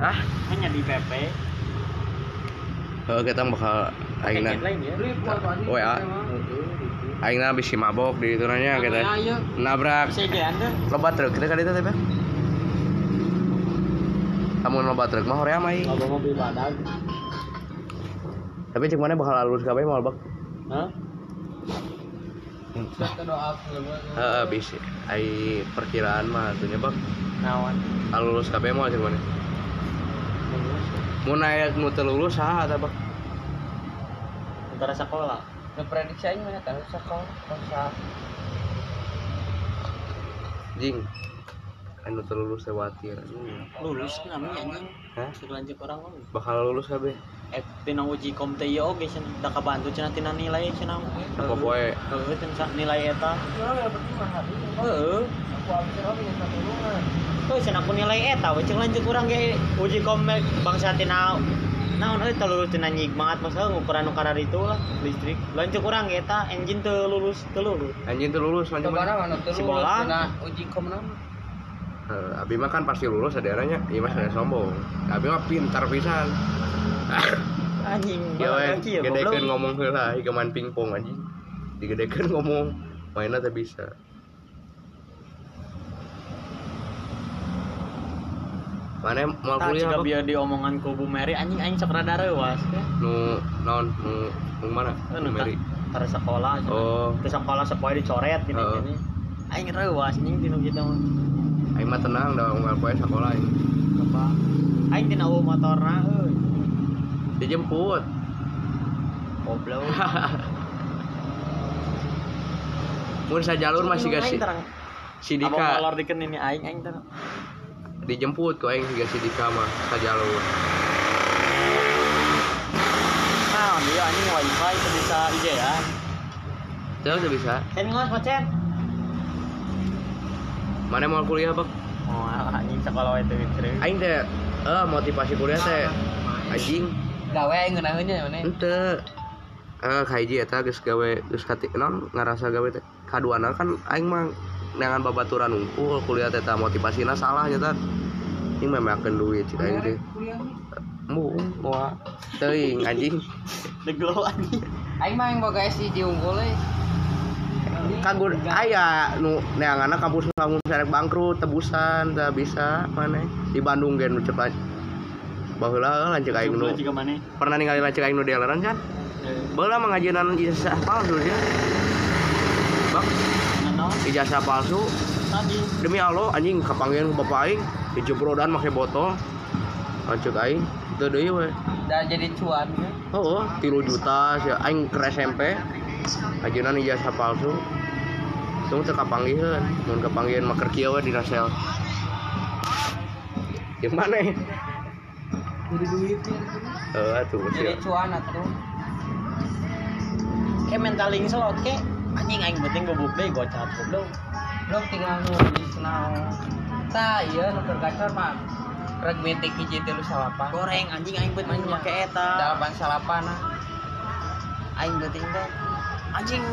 ah hanya di PP oh, kita bakal aingna ya? WA aingna bisi mabok di itu nanya kita ayo? nabrak. Loba truk kita kali itu teh kamu loba truk mah hoream aing loba mobil badag tapi cek mana bakal alus kabeh mau bak. Hah? Heeh bisa ai perkiraan mah atuh nya bak. Nawan alus kabeh mau cek mana mau naik nu teu lulus saha eta bak antara sekolah. Ngeprediksi aja mana tahu sekolah kosa. jing anu teu lulus teh watir lulus namanya anjing. Hah? selanjut orang lulus bakal lulus kabeh eh tina uji kom teh ieu oge cenah da kabantu cenah tina nilai cenah apa poe heueuh cenah nilai eta. Heueuh Tuh cenah aku nilai eta we cek lanjut urang ge. Uji kom me- bangsa tina. Naon euy teu lulus tina nyig banget masa ukuran nu karar itu lah listrik. Lanjut urang ge eta engine teu lulus teu lulus anjing teu lulus lanjut mana tuh. Nah, uji kom nama. Eh, abi mah kan pasti lulus daerahnya iya saya sombong. Abi mah pintar pisan. Anjing ya gedekeun goblok. ngomong ieu main pingpong anjing. Digedekeun ngomong mainnya teh bisa mana mau kuliah apa? biar diomongan ku Bu Mary anjing aing sok rada reuas ya. nu naon nu nu mana? Anu, nu Mary. Karena sekolah oh. Ke sekolah sepoe dicoret gini Heeh. gini. Aing reuas anjing tinu kita mah aing mah tenang da unggal poe sekolah aing. Apa? Aing tina eueuh motorna euy dijemput. Goblok. Mun sajalur masih gak si, Aing terang. si Abang Dika molor dikeun ini aing aing terang. Dijemput ku aing siga si Dika mah sajalur Nah, dia anjing wifi bisa IG ya. Teu bisa Cen ngos pacen. mana mau kuliah bak Oh, anjing sekolah itu gitu. aing teh eh motivasi kuliah teh anjing Gawe ngeunaheunnya mana? ente eh kaiji eta geus gawe geus kati non ngarasa gawe teh kaduana kan aing mah dengan babaturan unggul kuliah teh tah motivasina salah nya tah ini memakan duit cik aing teh mu moal teuing anjing. Deglo anjing. Aing mah yang boga SIG unggul euy. kanggo aya nu neanganna kampus kampus serek bangkrut tebusan teh bisa mana? Di Bandung gen nu cepat baheula lanceuk aing nu. Pernah ningali lanceuk aing nu dialeran kan baheula mah ngajieunan ijazah palsu dia bak Nano ijazah palsu. Tadi. demi Allah anjing kapanggian ku bapak aing dijebrodan make botol. Lanceuk aing. Teu deui we. Dah jadi cuan ya. oh 3 juta sia. Aing ke SMP ajeunna ijazah palsu. Tunggu teu kapanggieun mun kapanggieun mah keur kieu we dina sel gimana ya? Jadi duit Eh, atuh Jadi cuan atuh. Kayak mentaling slot ke anjing aing penting gobuk deui gocap goblok. Belum tinggal nulis naon. Tah iya nu keur gacor mah. Reg metik hiji tilu salapan. Goreng anjing aing penting Banyak. make eta. Dalapan salapan ah. aing penting teh anjing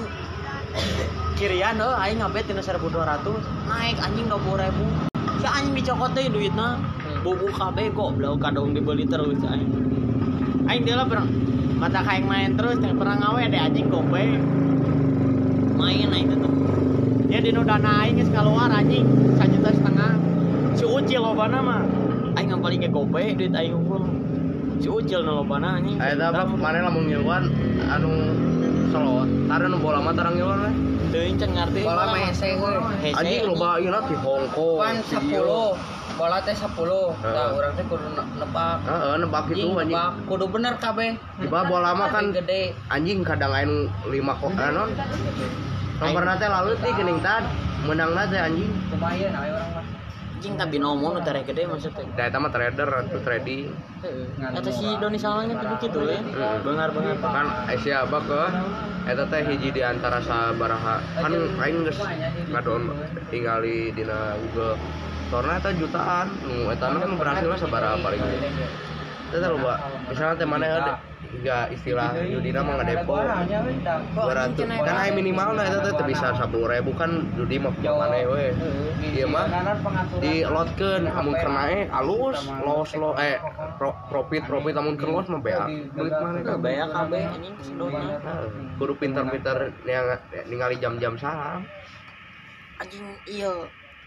kirian heuh aing ngabe tina 1200 naik anjing 20000 si anjing dicokot deui duitna buku kabeh goblok kadang dibeli terus aing aing dia lah pernah mata kaing main terus teh pernah ngawe ada anjing gope main aing tuh dia di dana aing geus keluar anjing sajuta setengah si ucil lobana mah aing ngapaling ge gope duit aing unggul si ucil nu lobana anjing Aya apa mana lamun ngiluan anu solo tara nu bola mah tarang ngiluan we. Teuing can ngarti. Bola mah hese we. Anjing loba ieu ti Hongkong. Pan di dieu. 10. Bola teh 10. Tah urang teh kudu ne- nebak. Heeh, nebak itu anjing. nebak. Kudu bener kabeh. Tiba bola mah kan Tapi gede. anjing kadang anu 5 kok anon. Nomor teh lalu ti geuning tad menang teh anjing. Lumayan aya orang mah. Anjing tapi nomo nu tere gede maksudnya. Da eta mah trader atau trading. Eta si Doni Salangnya tuh kitu ya. Heeh. Bengar-bengar. Kan Asia apa ke eta teh hiji di antara sabaraha kan aing geus ngadon tingali dina Google. Soalnya eta jutaan, nu eta mah kan berhasil sabaraha paling gede. Itu loba. Misalnya teh mana ada tiga istilah judi nama nggak depo. Dua ratus. Kan ayo minimal nah itu teh bisa sepuluh ribu kan judi mah mana we. Iya mah di lotkeun amun kena eh alus los lo eh pro, profit profit amun keur los mah beak. Duit mana kan kabeh anjing sedona. Nah, kudu pinter-pinter ningali jam-jam salam. Anjing iya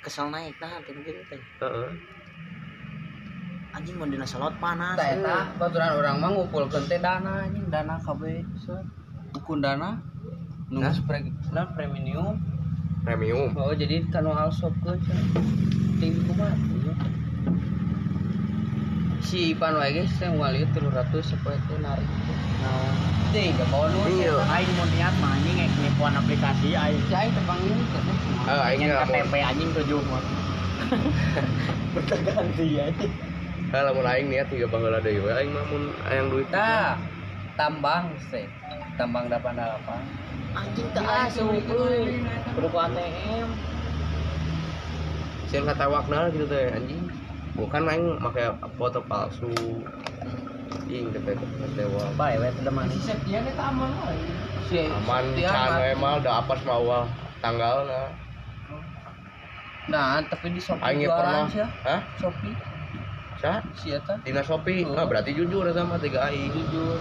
kesel naik nah tinu gitu teh. Anjing mau dina salot panas. Eta baturan urang mah ngumpulkeun teh dana anjing dana kabeh set. Ukun dana nu Hah? pre nah, premium. Premium. Oh jadi kanu alsopkeun cenah. Tinggi kumaha? Iya. Si Ipan wae geus teh moal ieu 300 sepoe teh narik. Nah, teh ka bonus. Iya. Aing mau niat mah anjing ngek nipuan aplikasi aing. Si aing teh panggil teh. Eh, aing KTP anjing tujuh mah. Berganti anjing. Eh, lamun aing niat tiga baheula deui we aing mah mun aya duit. Tah, tambang teh. Tambang 88. Anjing teh asup euy. Kudu ku ATM. Sieun katewakna gitu teh anjing. Bukan aing make foto palsu. Ing teh kecewa. Bae we teh manis. Septian eta aman wae. Si Aman can we mah da apes mah wah tanggalna. Nah, tapi di Shopee Aing pernah. sih. Hah? Shopee Sa? si eta Dina Shopee. Oh. Nah, berarti jujur eta mah tiga aing. jujur.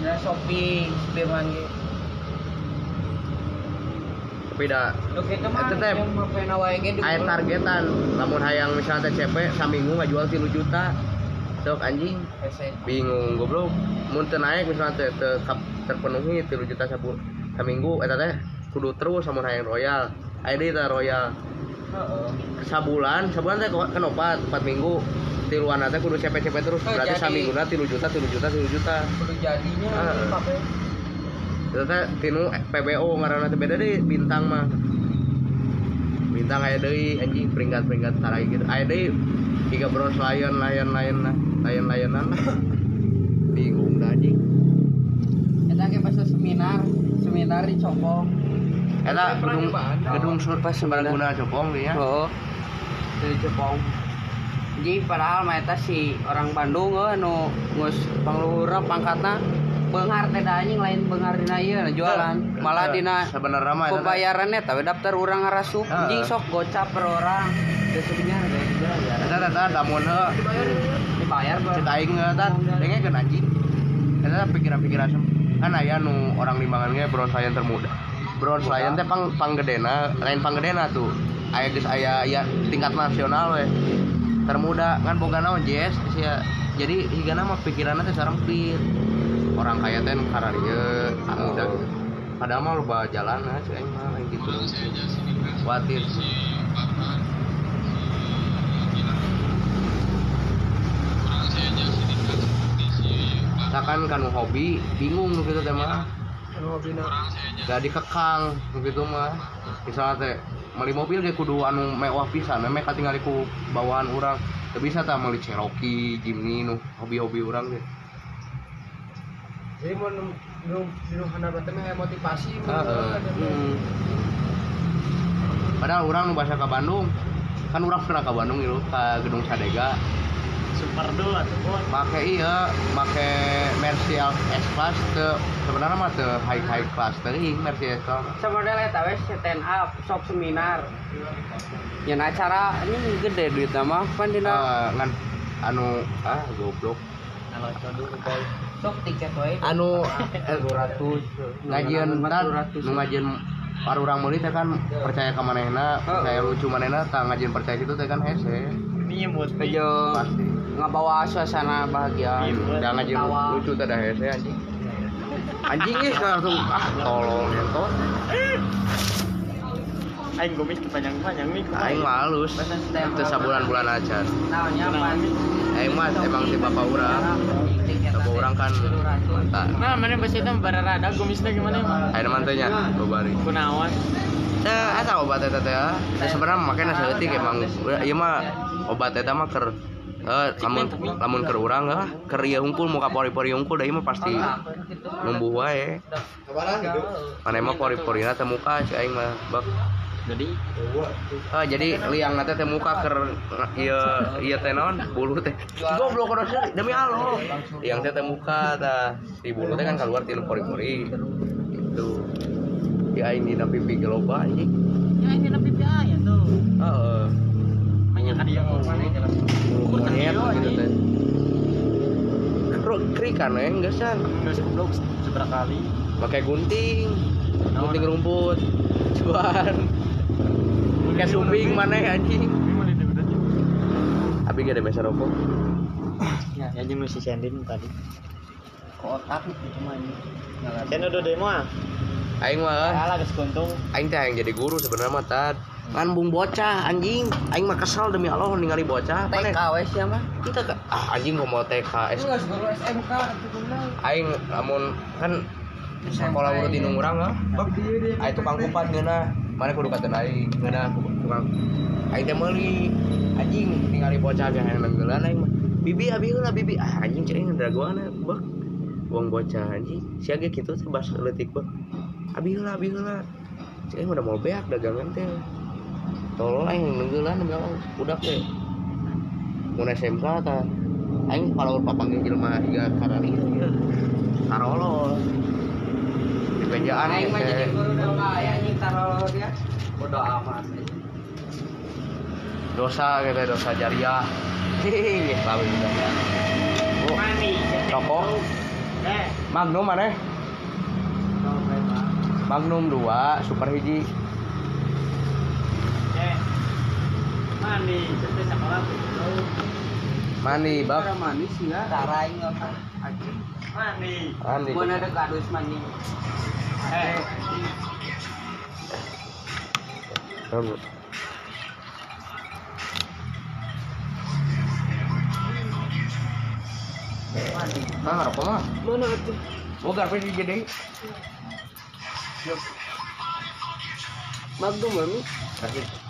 Nah, Shopee Firman ge. Tapi da Lu kitu mah Eta teh, yang mah pena wae ge di. aya targetan. Lamun hayang misalnya teh CP saminggu ngajual 3 juta. Sok anjing. Bingung goblok mun teu naik misalnya teu kap- terpenuhi 3 juta sabu saminggu eta teh kudu terus sama hayang royal aya deui royal. Sabulan sabulan teh kan opat 4 minggu. Tiluan teh kudu CP-CP terus. Oh, berarti saminggu 3 juta 3 juta 3 juta. Kudu jadinya pakai itu teh tinu PBO ngaranna teh beda deui bintang mah. Bintang aya deui anjing peringkat-peringkat tarai gitu aya deui tiga bros lion lion lion lion lionan bingung anjing. Eta ge pas seminar, seminar di Cokong. Eta gedung gedung surpas serbaguna copong dia. Oh. Di Cokong. Jadi padahal mah eta si orang Bandung euy anu geus pangluhurna pangkatna beunghar teh anjing lain beunghar dina ieu jualan. Malah dina sebenarnya mah pembayarannya tapi daftar urang ngarasup anjing sok gocap per orang. Sebenarnya ada eta damun heuh Dibayar Bro. cita aing mah eta dengekeun anjing. Eta pikiran-pikiran kan aya nu orang limbangan ge bronze lion termuda. Bronze lion teh pang panggedena, lain panggedena tuh. Aya geus aya aya tingkat nasional we. Termuda kan boga naon JS sia. Jadi higana mah pikiranna teh sareng pit. Orang kaya teh nu kararieu, muda gitu. Padahal mah loba jalan nah, si aing mah lain gitu. Khawatir. Misalkan kan hobi bingung gitu teh mah. Gak dikekang nu gitu mah. Misalnya teh meuli mobil ge kudu anu mewah pisan, meh katingali ku bawaan urang. Teu bisa tah meuli Cherokee, Jimny nu hobi-hobi urang ge. Jadi mau belum belum hendak bertemu motivasi. Heeh. Hmm. Padahal orang nu bahasa ke Bandung kan orang pernah ke Bandung itu ke gedung Sadega Super dulu atuh bos. make iya make Mercy S class ke sebenarnya mah ke high high class tadi Mercy S class Sebenarnya eta we stand up, sok seminar. Yang acara ini gede duit mah kan dina Eh, ngan anu ah goblok Kalau dulu guys. sok tiket wae. anu eh, 200 ngajian kan ngajian para orang murid teh kan percaya ke manehna percaya lucu manehna tah ngajian percaya gitu teh kan hese. Bejo pasti ngabawa suasana bahagia. jangan ngajian Tawa. lucu dah hese anjing anjing geus langsung ah tolol ngentot Aing gomis kepanjang-panjang nih. aing malus teu sabulan bulan acan Naonnya pan. aing mah emang si bapak urang bapak urang kan mantap Nah, mana bos itu bararada gomisnya gimana emang? ayeuna mantenya babari Kunaon? teh eta obat eta teh ah. Teh sebenarnya makanya saeutik emang ieu mah obat eta mah keur eh lamun lamun keur urang ah keur ieu hungkul muka pori-pori hungkul da ieu mah pasti numbuh wae. Mana mah pori-porina teh muka si aing mah bak jadi? Ah, jadi liang nanti teh muka ker iya iya teh naon bulu teh. Goblok kudu sih demi Allah. Liang teh teh muka tah di bulu teh kan keluar tilu pori-pori. Itu di aing dina pipi ge loba anjing. Ya ini lebih biaya tuh. Heeh banyak kan dia mau mana jalan bulu Ukur monyet kan gitu teh Kro- krikan eh? Geus san udah sebelum seberapa kali. Pakai gunting. Gunting rumput. Cuan kayak sumbing mana anjing? Abi gak ada meser rokok? Ya ya jeung si Sendin tadi. Kotak itu cuma ini. Sen udah demo ah. Aing mah. Kalah geus aing teh yang jadi guru sebenarnya mah tad kan bung bocah anjing. Aing mah kesal demi Allah ningali bocah. TK wes ya mah. Kita ke ah anjing mau mau TK S SMK itu bener aing lamun kan sekolah urut di urang lah aing tukang kupat geuna mana kudu katen aing geuna tukang aing teh meuli. Anjing ningali bocah ge hayang nenggelan aing mah. Bibi abi heula bibi. Ah anjing ceuing dragoana bek. Buang bocah anjing. Sia ge kitu teh bas leutik bek. Abi heula abi heula ceuing udah mau beak dagangan teh tolong demi Allah budak teh mun SMK tah aing kalau papanggil jelema higa karali ieu karolo. Di pejaan aing mah jadi guru udah kaya anjing taruh dia. Bodo amat dosa gitu dosa jariah. Hih, tahu juga oh, mani rokok eh. Magnum mana? Magnum dua super hiji eh mani. Itu sekolah mani bab. Manis ya. Apa? Anjing mani. Mani Mun ada kadus manis eh. Kamu. Ah, ngerokok mah. mana tuh Oh, garpes di gede. Magnum mami Garpes.